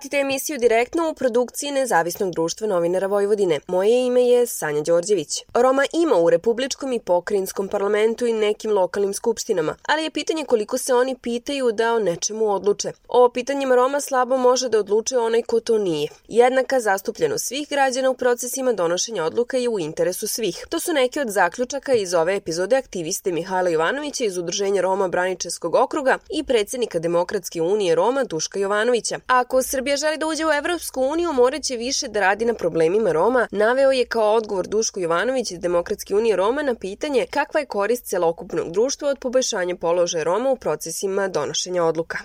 Pratite emisiju direktno u produkciji Nezavisnog društva novinara Vojvodine. Moje ime je Sanja Đorđević. Roma ima u Republičkom i Pokrinjskom parlamentu i nekim lokalnim skupštinama, ali je pitanje koliko se oni pitaju da o nečemu odluče. O pitanjima Roma slabo može da odluče onaj ko to nije. Jednaka zastupljenost svih građana u procesima donošenja odluka je u interesu svih. To su neki od zaključaka iz ove epizode aktiviste Mihajla Jovanovića iz Udruženja Roma Braničevskog okruga i predsednika Demokratske unije Roma Duška Jovanovića. Ako Srbija želi da uđe u Evropsku uniju, moraće više da radi na problemima Roma, naveo je kao odgovor Duško Jovanović iz Demokratske unije Roma na pitanje kakva je korist celokupnog društva od poboljšanja položaja Roma u procesima donošenja odluka.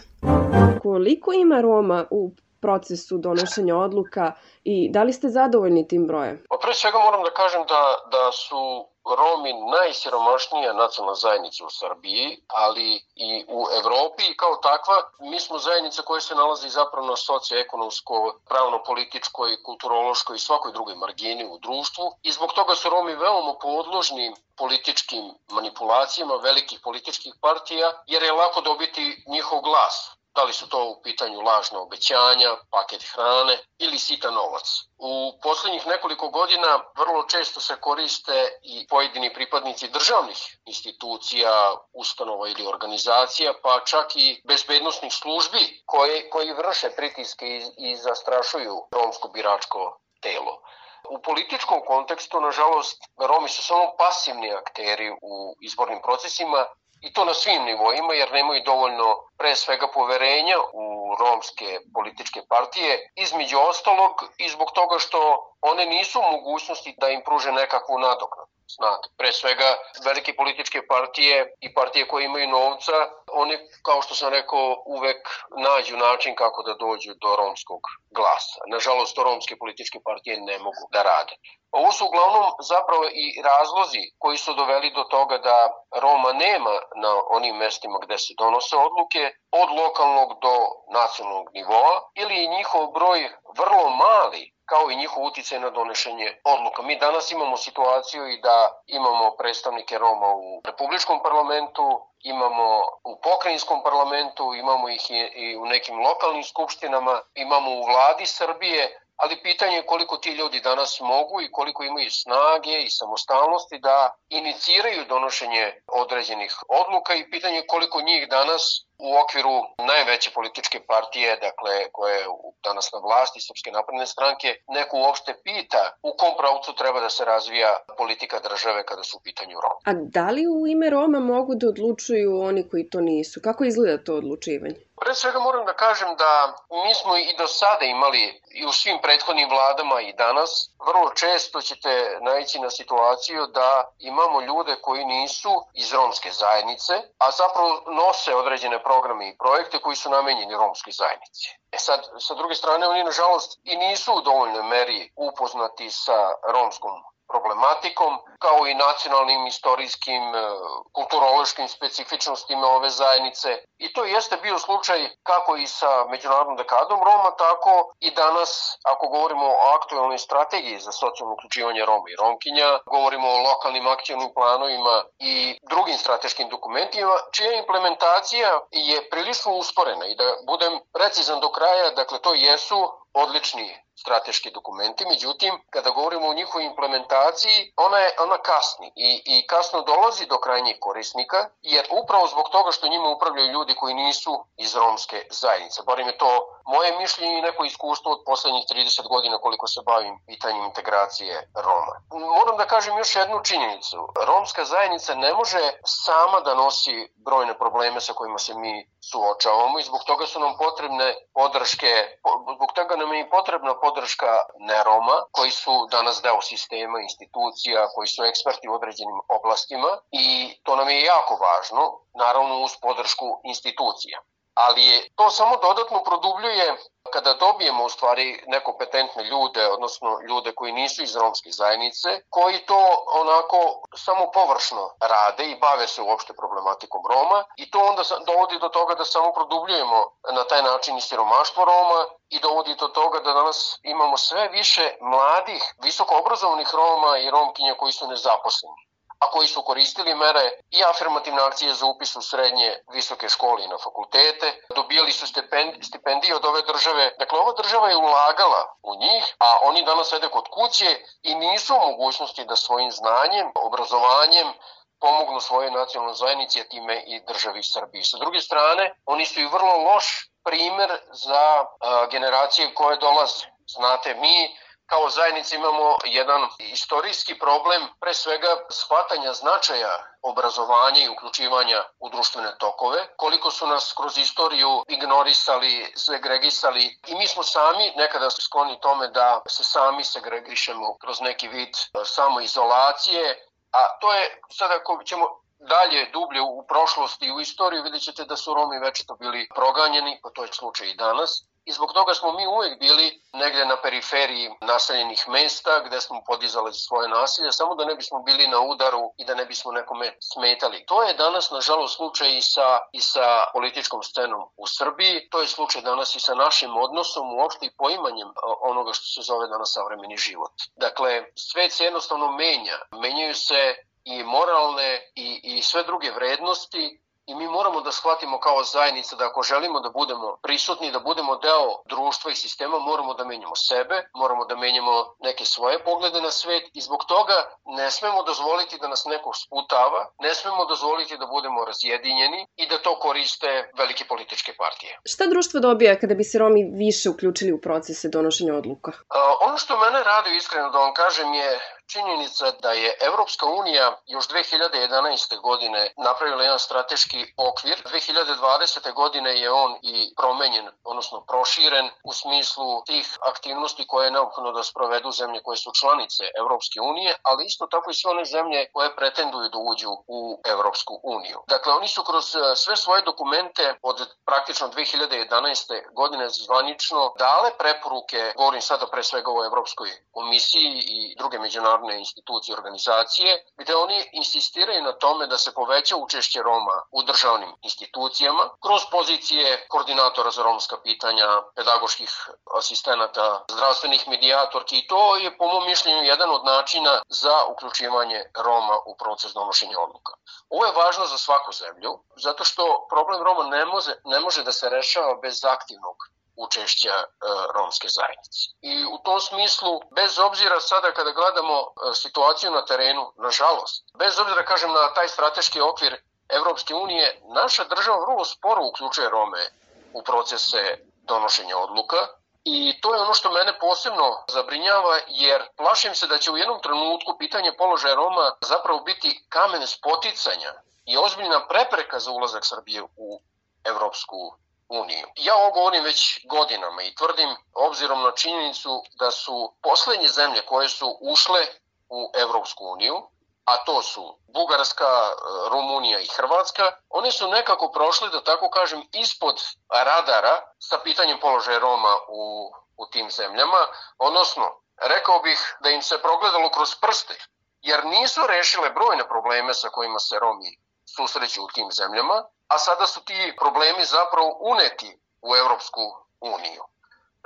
Koliko ima Roma u procesu donošenja odluka i da li ste zadovoljni tim brojem? Pa pre svega moram da kažem da, da su Romi najsiromašnija nacionalna zajednica u Srbiji, ali i u Evropi i kao takva mi smo zajednica koja se nalazi zapravo na socioekonomsko, pravno-političkoj, kulturološkoj i svakoj drugoj margini u društvu. I zbog toga su Romi veoma podložni političkim manipulacijama velikih političkih partija jer je lako dobiti njihov glas da li su to u pitanju lažna obećanja, paket hrane ili sita novac. U poslednjih nekoliko godina vrlo često se koriste i pojedini pripadnici državnih institucija, ustanova ili organizacija, pa čak i bezbednostnih službi koje, koji vrše pritiske i, i zastrašuju romsko biračko telo. U političkom kontekstu, nažalost, Romi su samo pasivni akteri u izbornim procesima i to na svim nivoima jer nemaju dovoljno pre svega poverenja u romske političke partije, između ostalog i zbog toga što one nisu u mogućnosti da im pruže nekakvu nadoknadu. Znate, pre svega velike političke partije i partije koje imaju novca, one, kao što sam rekao, uvek nađu način kako da dođu do romskog glasa. Nažalost, to romske političke partije ne mogu da rade. Ovo su uglavnom zapravo i razlozi koji su doveli do toga da Roma nema na onim mestima gde se donose odluke, od lokalnog do nacionalnog nivoa, ili njihov broj vrlo mali kao i njihov uticaj na donešenje odluka. Mi danas imamo situaciju i da imamo predstavnike Roma u Republičkom parlamentu, imamo u pokrajinskom parlamentu, imamo ih i u nekim lokalnim skupštinama, imamo u vladi Srbije, ali pitanje je koliko ti ljudi danas mogu i koliko imaju snage i samostalnosti da iniciraju donošenje određenih odluka i pitanje je koliko njih danas u okviru najveće političke partije, dakle, koje je danas na vlasti, Srpske napredne stranke, neko uopšte pita u kom pravcu treba da se razvija politika države kada su u pitanju Roma. A da li u ime Roma mogu da odlučuju oni koji to nisu? Kako izgleda to odlučivanje? Pre svega moram da kažem da mi smo i do sada imali i u svim prethodnim vladama i danas, vrlo često ćete naći na situaciju da imamo ljude koji nisu iz romske zajednice, a zapravo nose određene programe i projekte koji su namenjeni romskoj zajednici. E sad, sa druge strane, oni nažalost i nisu u dovoljnoj meri upoznati sa romskom problematikom, kao i nacionalnim, istorijskim, e, kulturološkim specifičnostima ove zajednice. I to jeste bio slučaj kako i sa međunarodnom dekadom Roma, tako i danas, ako govorimo o aktualnoj strategiji za socijalno uključivanje Roma i Romkinja, govorimo o lokalnim akcijnim planovima i drugim strateškim dokumentima, čija implementacija je prilično usporena i da budem precizan do kraja, dakle to jesu odlični strateški dokumenti, međutim, kada govorimo o njihovoj implementaciji, ona, je, ona kasni i, i kasno dolazi do krajnjih korisnika, jer upravo zbog toga što njima upravljaju ljudi koji nisu iz romske zajednice. Barim je to moje mišljenje i neko iskustvo od poslednjih 30 godina koliko se bavim pitanjem integracije Roma. Moram da kažem još jednu činjenicu. Romska zajednica ne može sama da nosi brojne probleme sa kojima se mi suočavamo i zbog toga su nam potrebne podrške, zbog toga nam je potrebna podrška neroma koji su danas deo sistema, institucija, koji su eksperti u određenim oblastima i to nam je jako važno, naravno uz podršku institucija ali to samo dodatno produbljuje kada dobijemo u stvari nekompetentne ljude, odnosno ljude koji nisu iz romske zajednice, koji to onako samo površno rade i bave se uopšte problematikom Roma i to onda dovodi do toga da samo produbljujemo na taj način i siromaštvo Roma i dovodi do toga da danas imamo sve više mladih, visoko obrazovanih Roma i Romkinja koji su nezaposleni a koji su koristili mere i afirmativne akcije za upis u srednje visoke škole i na fakultete, dobijali su stipendije od ove države. Dakle, ova država je ulagala u njih, a oni danas sede kod kuće i nisu u mogućnosti da svojim znanjem, obrazovanjem, pomognu svojoj nacionalnoj zajednici, a time i državi Srbiji. Sa druge strane, oni su i vrlo loš primer za generacije koje dolaze. Znate, mi kao zajednica imamo jedan istorijski problem, pre svega shvatanja značaja obrazovanja i uključivanja u društvene tokove, koliko su nas kroz istoriju ignorisali, segregisali i mi smo sami nekada skloni tome da se sami segregišemo kroz neki vid samoizolacije, a to je sada ako ćemo dalje dublje u prošlosti i u istoriju vidjet ćete da su Romi večito bili proganjeni, pa to je slučaj i danas i zbog toga smo mi uvek bili negde na periferiji naseljenih mesta gde smo podizali svoje nasilje, samo da ne bismo bili na udaru i da ne bismo nekome smetali. To je danas, nažalost, slučaj i sa, i sa političkom scenom u Srbiji, to je slučaj danas i sa našim odnosom uopšte i poimanjem onoga što se zove danas savremeni život. Dakle, svet se jednostavno menja, menjaju se i moralne i, i sve druge vrednosti i mi moramo da shvatimo kao zajednica da ako želimo da budemo prisutni, da budemo deo društva i sistema, moramo da menjamo sebe, moramo da menjamo neke svoje poglede na svet i zbog toga ne smemo dozvoliti da nas neko sputava, ne smemo dozvoliti da budemo razjedinjeni i da to koriste velike političke partije. Šta društvo dobija kada bi se Romi više uključili u procese donošenja odluka? A, ono što mene radi iskreno da vam kažem je činjenica da je Evropska unija još 2011. godine napravila jedan strateški okvir. 2020. godine je on i promenjen, odnosno proširen u smislu tih aktivnosti koje je neophodno da sprovedu zemlje koje su članice Evropske unije, ali isto tako i sve one zemlje koje pretenduju da uđu u Evropsku uniju. Dakle, oni su kroz e, sve svoje dokumente od praktično 2011. godine zvanično dale preporuke, govorim sada pre svega o Evropskoj komisiji i druge međunarodne međunarodne institucije i organizacije, gde oni insistiraju na tome da se poveća učešće Roma u državnim institucijama kroz pozicije koordinatora za romska pitanja, pedagoških asistenata, zdravstvenih medijatorki i to je po mom mišljenju jedan od načina za uključivanje Roma u proces donošenja odluka. Ovo je važno za svaku zemlju, zato što problem Roma ne može, ne može da se rešava bez aktivnog učešća e, romske zajednice. I u tom smislu, bez obzira sada kada gledamo e, situaciju na terenu, nažalost, bez obzira kažem na taj strateški okvir Evropske unije, naša država vrlo sporo uključuje Rome u procese donošenja odluka I to je ono što mene posebno zabrinjava, jer plašim se da će u jednom trenutku pitanje položaja Roma zapravo biti kamen spoticanja i ozbiljna prepreka za ulazak Srbije u Evropsku uniju. Ja ovo govorim već godinama i tvrdim, obzirom na činjenicu da su poslednje zemlje koje su ušle u Evropsku uniju, a to su Bugarska, Rumunija i Hrvatska, one su nekako prošle, da tako kažem, ispod radara sa pitanjem položaja Roma u, u tim zemljama, odnosno, rekao bih da im se progledalo kroz prste, jer nisu rešile brojne probleme sa kojima se Romi susreću u tim zemljama, a sada su ti problemi zapravo uneti u Evropsku uniju.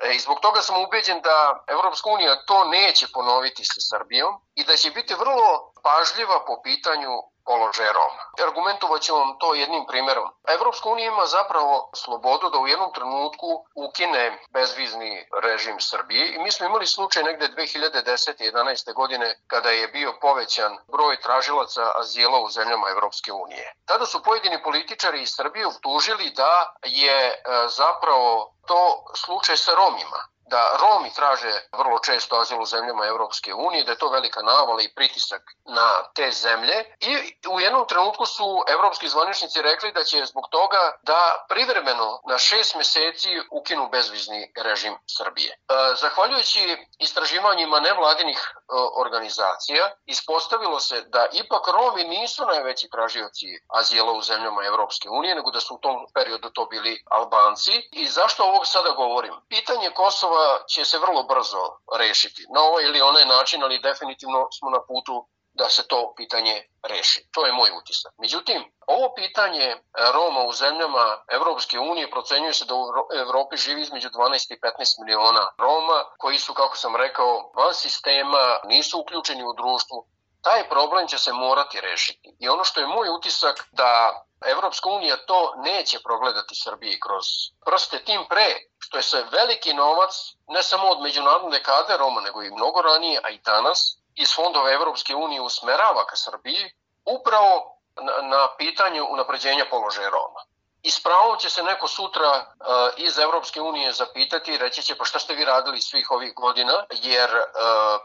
E, I zbog toga sam ubeđen da Evropska unija to neće ponoviti sa Srbijom i da će biti vrlo pažljiva po pitanju položaja Roma. Argumentovat ću vam to jednim primerom. Evropska unija ima zapravo slobodu da u jednom trenutku ukine bezvizni režim Srbije i mi smo imali slučaj negde 2010. 11. godine kada je bio povećan broj tražilaca azila u zemljama Evropske unije. Tada su pojedini političari iz Srbije utužili da je e, zapravo to slučaj sa Romima da Romi traže vrlo često azil u zemljama Evropske unije, da je to velika navala i pritisak na te zemlje i u jednom trenutku su evropski zvaničnici rekli da će zbog toga da privremeno na šest meseci ukinu bezvizni režim Srbije. E, zahvaljujući istraživanjima nevladinih e, organizacija, ispostavilo se da ipak Romi nisu najveći tražioci azila u zemljama Evropske unije, nego da su u tom periodu to bili Albanci. I zašto ovog sada govorim? Pitanje Kosova će se vrlo brzo rešiti. Na ovaj ili onaj način, ali definitivno smo na putu da se to pitanje reši. To je moj utisak. Međutim, ovo pitanje Roma u zemljama Evropske unije procenjuje se da u Evropi živi između 12 i 15 miliona Roma koji su, kako sam rekao, van sistema, nisu uključeni u društvu taj problem će se morati rešiti. I ono što je moj utisak da Evropska unija to neće progledati Srbiji kroz prste, tim pre što je se veliki novac, ne samo od međunarodne kade Roma, nego i mnogo ranije, a i danas, iz fondova Evropske unije usmerava ka Srbiji, upravo na, na pitanju unapređenja položaja Roma. I s pravom će se neko sutra uh, iz Evropske unije zapitati reći će pa šta ste vi radili svih ovih godina, jer uh,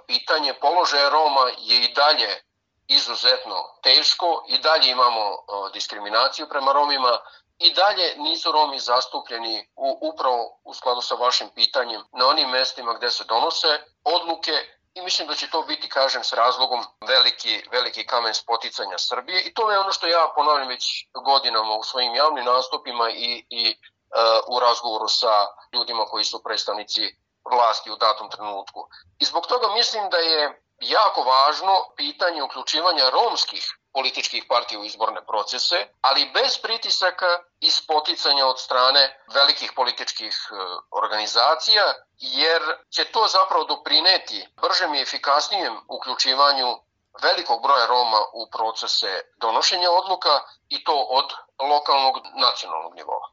pitanje položaja Roma je i dalje izuzetno teško. I dalje imamo diskriminaciju prema Romima. I dalje nisu Romi zastupljeni u, upravo u skladu sa vašim pitanjem na onim mestima gde se donose odluke. I mislim da će to biti, kažem, s razlogom veliki, veliki kamen spoticanja Srbije. I to je ono što ja ponavljam već godinama u svojim javnim nastupima i, i uh, u razgovoru sa ljudima koji su predstavnici vlasti u datom trenutku. I zbog toga mislim da je jako važno pitanje uključivanja romskih političkih partija u izborne procese, ali bez pritisaka i spoticanja od strane velikih političkih e, organizacija, jer će to zapravo doprineti bržem i efikasnijem uključivanju velikog broja Roma u procese donošenja odluka i to od lokalnog nacionalnog nivoa.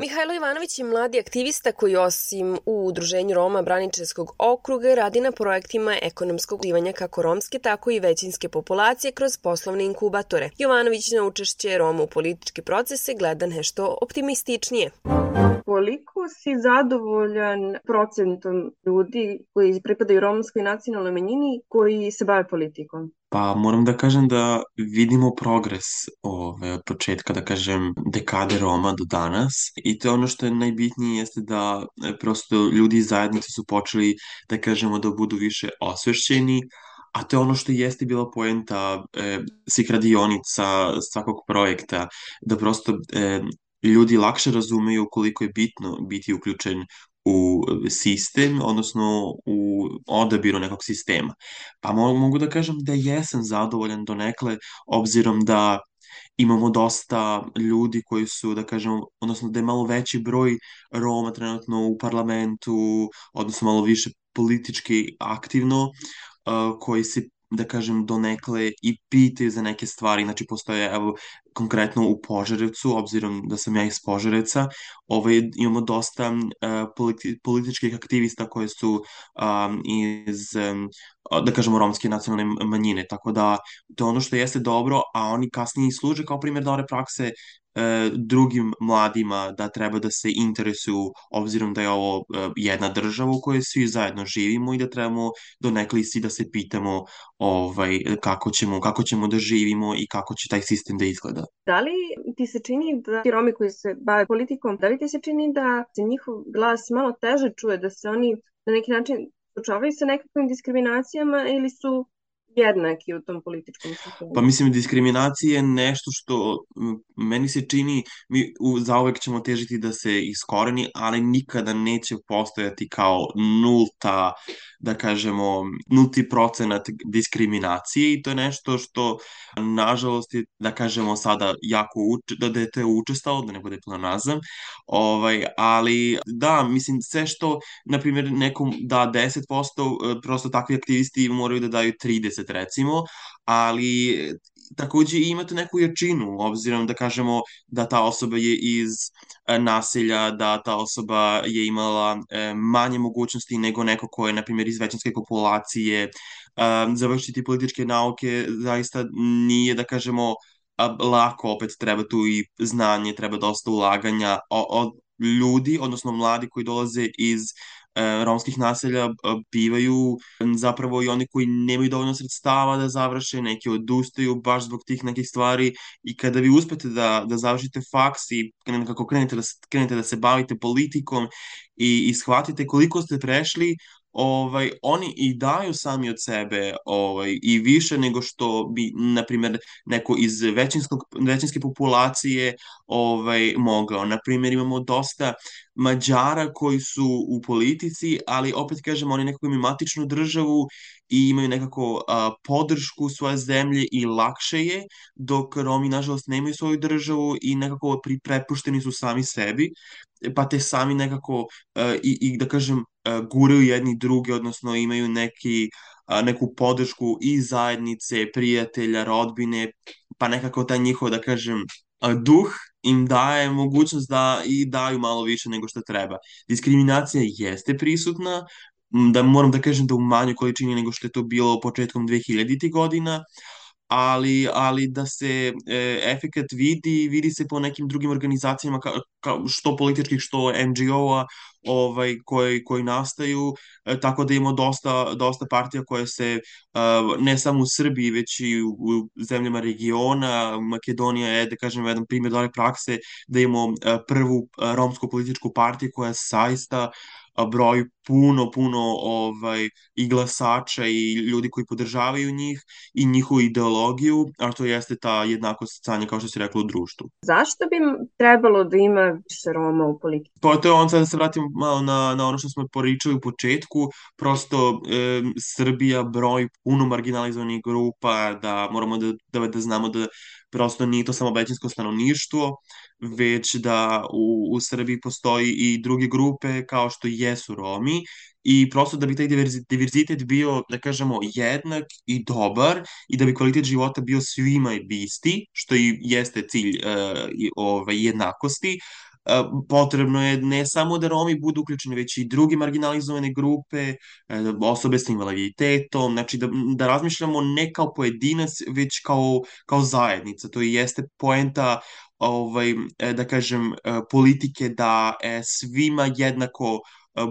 Mihajlo Ivanović je mladi aktivista koji osim u Udruženju Roma Braničevskog okruga radi na projektima ekonomskog divanja kako romske, tako i većinske populacije kroz poslovne inkubatore. Jovanović na učešće Roma u političke procese gleda nešto optimističnije koliko si zadovoljan procentom ljudi koji pripadaju romskoj nacionalnoj manjini koji se bave politikom? Pa moram da kažem da vidimo progres ove, od početka, da kažem, dekade Roma do danas. I to je ono što je najbitnije jeste da e, prosto ljudi iz zajednice su počeli, da kažemo, da budu više osvešćeni, a to je ono što jeste bila poenta e, svih radionica, svakog projekta, da prosto e, ljudi lakše razumeju koliko je bitno biti uključen u sistem, odnosno u odabiru nekog sistema. Pa mogu da kažem da jesam zadovoljan do nekle, obzirom da imamo dosta ljudi koji su, da kažem, odnosno da je malo veći broj Roma trenutno u parlamentu, odnosno malo više politički aktivno, koji se da kažem, donekle i pitaju za neke stvari, znači postoje, evo, konkretno u Požarevcu, obzirom da sam ja iz Požarevca, ovaj, imamo dosta uh, politi političkih aktivista koje su um, iz, um, da kažemo, romske nacionalne manjine, tako da to je ono što jeste dobro, a oni kasnije služe kao primjer dobre prakse drugim mladima da treba da se interesuju obzirom da je ovo e, jedna država u kojoj svi zajedno živimo i da trebamo do nekli si da se pitamo ovaj, kako, ćemo, kako ćemo da živimo i kako će taj sistem da izgleda. Da li ti se čini da ti Romi koji se bave politikom, da li ti se čini da se njihov glas malo teže čuje, da se oni na neki način suočavaju sa nekakvim diskriminacijama ili su jednaki u tom političkom sistemu. Pa mislim, diskriminacija je nešto što meni se čini, mi u, zauvek ćemo težiti da se iskoreni, ali nikada neće postojati kao nulta, da kažemo, nulti procenat diskriminacije i to je nešto što, nažalost, je, da kažemo sada jako uč, da, da je učestalo, da ne bude planazam, ovaj, ali da, mislim, sve što, na primjer, nekom da 10%, e, prosto takvi aktivisti moraju da daju 30 recimo, ali takođe imate neku jačinu, obzirom da kažemo da ta osoba je iz e, naselja, da ta osoba je imala e, manje mogućnosti nego neko ko je, na primjer, iz većinske populacije. E, završiti političke nauke zaista nije, da kažemo, lako, opet treba tu i znanje, treba dosta ulaganja od ljudi, odnosno mladi koji dolaze iz E, romskih naselja e, bivaju zapravo i oni koji nemaju dovoljno sredstava da završe, neki odustaju baš zbog tih nekih stvari i kada vi uspete da, da završite faks i nekako krenete da, krenete da se bavite politikom i, i shvatite koliko ste prešli, ovaj, oni i daju sami od sebe ovaj, i više nego što bi, na primjer, neko iz većinskog, većinske populacije ovaj, mogao. Na primjer, imamo dosta Mađara koji su u politici, ali opet kažemo, oni nekako imaju matičnu državu i imaju nekako a, podršku svoje zemlje i lakše je, dok Romi, nažalost, nemaju svoju državu i nekako pri, prepušteni su sami sebi, pa te sami nekako a, i, i da kažem, guraju jedni druge, odnosno imaju neki neku podršku i zajednice, prijatelja, rodbine, pa nekako taj njihov, da kažem, duh im daje mogućnost da i daju malo više nego što treba. Diskriminacija jeste prisutna, da moram da kažem da u manjoj količini nego što je to bilo početkom 2000. godina, ali, ali da se e, efekat vidi, vidi se po nekim drugim organizacijama, ka, ka, što političkih, što NGO-a, ovaj, koji, koji nastaju, e, tako da imamo dosta, dosta partija koje se e, ne samo u Srbiji, već i u, u zemljama regiona, Makedonija je, da kažem, jedan primjer dobre prakse, da imamo e, prvu e, romsku političku partiju koja saista broj puno, puno ovaj, i glasača i ljudi koji podržavaju njih i njihovu ideologiju, a to jeste ta jednakost stanja, kao što si rekla, u društvu. Zašto bi trebalo da ima više Roma u politici? Pa to je on, sad da se vratim malo na, na ono što smo poričali u početku, prosto e, Srbija broj puno marginalizovanih grupa, da moramo da, da, da znamo da prosto nije to samo većinsko stanovništvo, već da u, u Srbiji postoji i druge grupe kao što jesu Romi i prosto da bi taj diverzitet bio, da kažemo, jednak i dobar i da bi kvalitet života bio svima isti, što i jeste cilj uh, ove, jednakosti, potrebno je ne samo da Romi budu uključeni, već i druge marginalizovane grupe, e, osobe sa invaliditetom, znači da, da razmišljamo ne kao pojedinac, već kao, kao zajednica. To i jeste poenta ovaj, e, da kažem, e, politike da svima jednako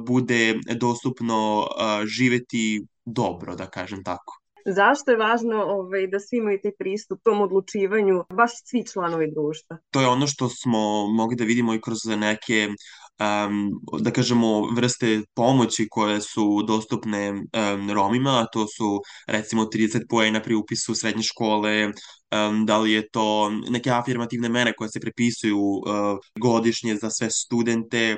bude dostupno živeti dobro, da kažem tako. Zašto je važno ovaj, da svi imaju taj pristup tom odlučivanju, baš svi članovi društva? To je ono što smo mogli da vidimo i kroz neke um, da kažemo, vrste pomoći koje su dostupne um, Romima, to su recimo 30 poena pri upisu srednje škole, um, da li je to neke afirmativne mere koje se prepisuju uh, godišnje za sve studente.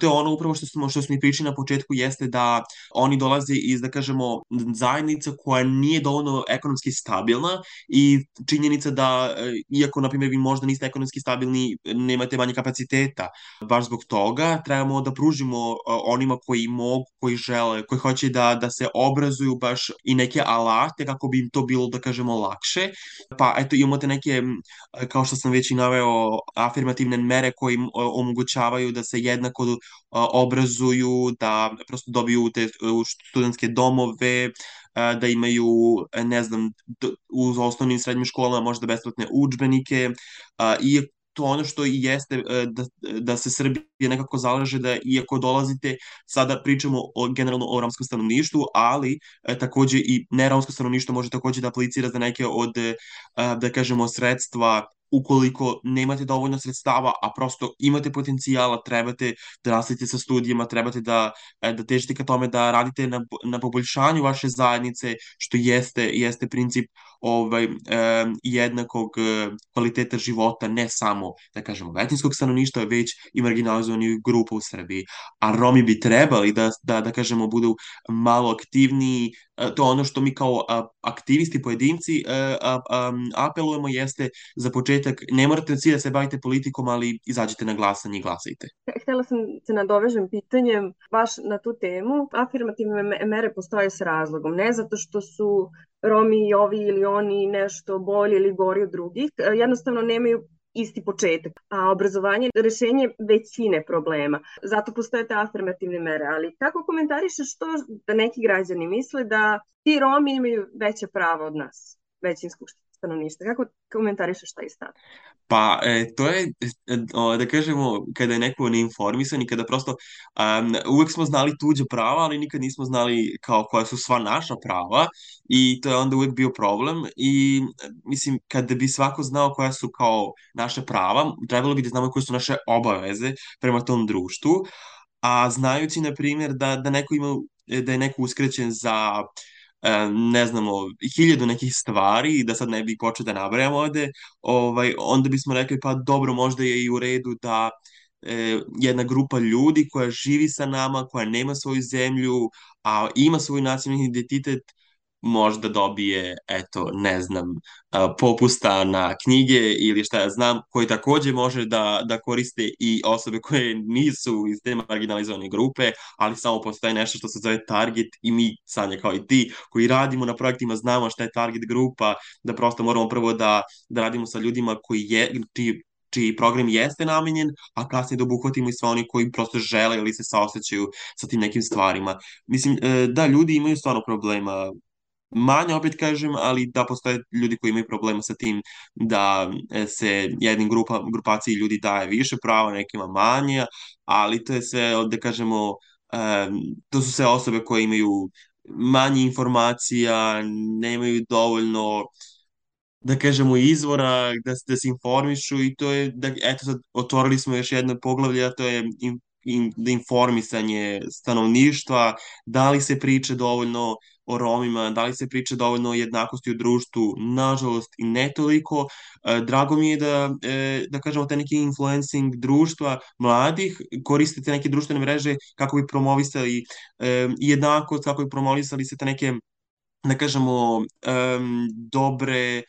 To je ono upravo što smo, što smo i pričali na početku jeste da oni dolaze iz, da kažemo, zajednica koja nije dovoljno ekonomski stabilna i činjenica da, uh, iako, na primjer, vi možda niste ekonomski stabilni, nemate manje kapaciteta, baš zbog toga trebamo da pružimo uh, onima koji mogu, koji žele, koji hoće da, da se obrazuju baš i neke alate kako bi im to bilo, da kažemo, lakše Pa eto imate neke, kao što sam već i naveo, afirmativne mere koji omogućavaju da se jednako obrazuju, da prosto dobiju te studentske domove, da imaju, ne znam, u osnovnim i srednjim školama možda besplatne učbenike i to ono što i jeste e, da, da se Srbija nekako zalaže da iako dolazite, sada pričamo o, generalno o romskom stanovništvu, ali e, takođe i neromsko stanovništvo može takođe da aplicira za neke od, e, da kažemo, sredstva ukoliko nemate dovoljno sredstava, a prosto imate potencijala, trebate da nastavite sa studijama, trebate da, e, da težite ka tome da radite na, na poboljšanju vaše zajednice, što jeste, jeste princip ovaj, eh, jednakog e, kvaliteta života, ne samo, da kažemo, većinskog stanovništva, već i marginalizovanih grupa u Srbiji. A Romi bi trebali da, da, da kažemo, budu malo aktivniji, e, to ono što mi kao aktivisti, pojedinci apelujemo jeste za početak, ne morate svi da se bavite politikom, ali izađite na glasanje i glasajte. Htela sam se nadovežem pitanjem baš na tu temu. Afirmativne mere postoje s razlogom, ne zato što su Romi i ovi ili oni nešto bolji ili gori od drugih, e, jednostavno nemaju isti početak, a obrazovanje je rešenje većine problema. Zato postoje te afirmativne mere, ali kako komentarišeš to da neki građani misle da ti Romi imaju veće prava od nas, većinskog stanovništva? Kako komentarišeš taj stav? Pa, e, to je, e, da kažemo, kada je neko neinformisan i kada prosto um, uvek smo znali tuđe prava, ali nikad nismo znali kao koja su sva naša prava i to je onda uvek bio problem i mislim, kada bi svako znao koja su kao naše prava, trebalo bi da znamo koje su naše obaveze prema tom društvu, a znajući, na primjer, da, da neko ima, da je neko uskrećen za E, ne znamo, hiljadu nekih stvari, da sad ne bih počeo da nabrajam ovde, ovaj, onda bismo rekli pa dobro, možda je i u redu da e, jedna grupa ljudi koja živi sa nama, koja nema svoju zemlju, a ima svoj nacionalni identitet, možda dobije, eto, ne znam, popusta na knjige ili šta ja znam, koji takođe može da, da koriste i osobe koje nisu iz te marginalizovane grupe, ali samo postoje nešto što se zove target i mi, Sanja, kao i ti, koji radimo na projektima, znamo šta je target grupa, da prosto moramo prvo da, da radimo sa ljudima koji je, čiji čiji program jeste namenjen, a kasnije da obuhvatimo i sve oni koji prosto žele ili se saosećaju sa tim nekim stvarima. Mislim, e, da, ljudi imaju stvarno problema manje, opet kažem, ali da postoje ljudi koji imaju problema sa tim da e, se jednim grupa, grupaciji ljudi daje više prava, nekima manje, ali to je sve, da kažemo, to su sve osobe koje imaju manje informacija, nemaju dovoljno da kažemo izvora da, da se informišu i to je da eto sad otvorili smo još jedno poglavlje a to je informisanje stanovništva da li se priče dovoljno o Romima, da li se priča dovoljno o jednakosti u društvu, nažalost i ne toliko. E, drago mi je da, e, da kažemo, te neki influencing društva mladih koristite neke društvene mreže kako bi promovisali e, jednakost, kako bi promovisali se te neke da kažemo, dobre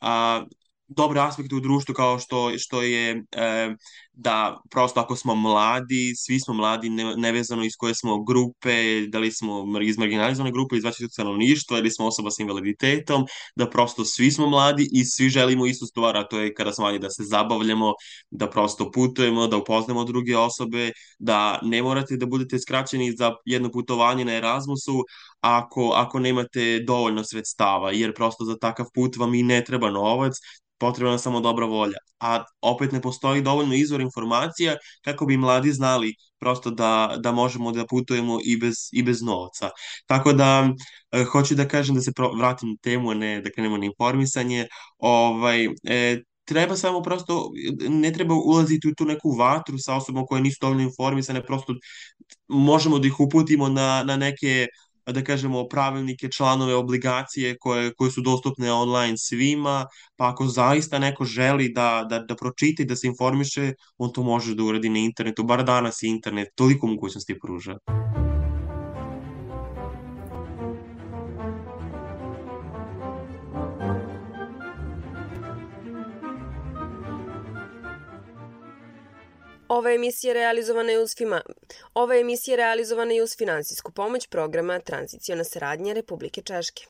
a, dobre aspekte u društvu kao što, što je e, da prosto ako smo mladi, svi smo mladi, ne, nevezano iz koje smo grupe, da li smo iz marginalizovane grupe, iz vaćeg stanovništva ili smo osoba sa invaliditetom, da prosto svi smo mladi i svi želimo istu stvar, a to je kada smo mladi da se zabavljamo, da prosto putujemo, da upoznamo druge osobe, da ne morate da budete skraćeni za jedno putovanje na Erasmusu ako, ako nemate dovoljno sredstava, jer prosto za takav put vam i ne treba novac, potrebna je samo dobra volja. A opet ne postoji dovoljno izvor informacija kako bi mladi znali prosto da, da možemo da putujemo i bez, i bez novca. Tako da, e, hoću da kažem da se pro, vratim temu, a ne da krenemo na informisanje. Ovaj, e, treba samo prosto, ne treba ulaziti u tu neku vatru sa osobom koje nisu dovoljno informisane, prosto možemo da ih uputimo na, na neke da kažemo, pravilnike, članove, obligacije koje, koje su dostupne online svima, pa ako zaista neko želi da, da, da pročita i da se informiše, on to može da uradi na internetu, bar danas internet toliko mogućnosti pruža. Ova emisija realizovana je uz FIMA. Ova emisija realizovana je uz finansijsku pomoć programa Tranziciona saradnja Republike Češke.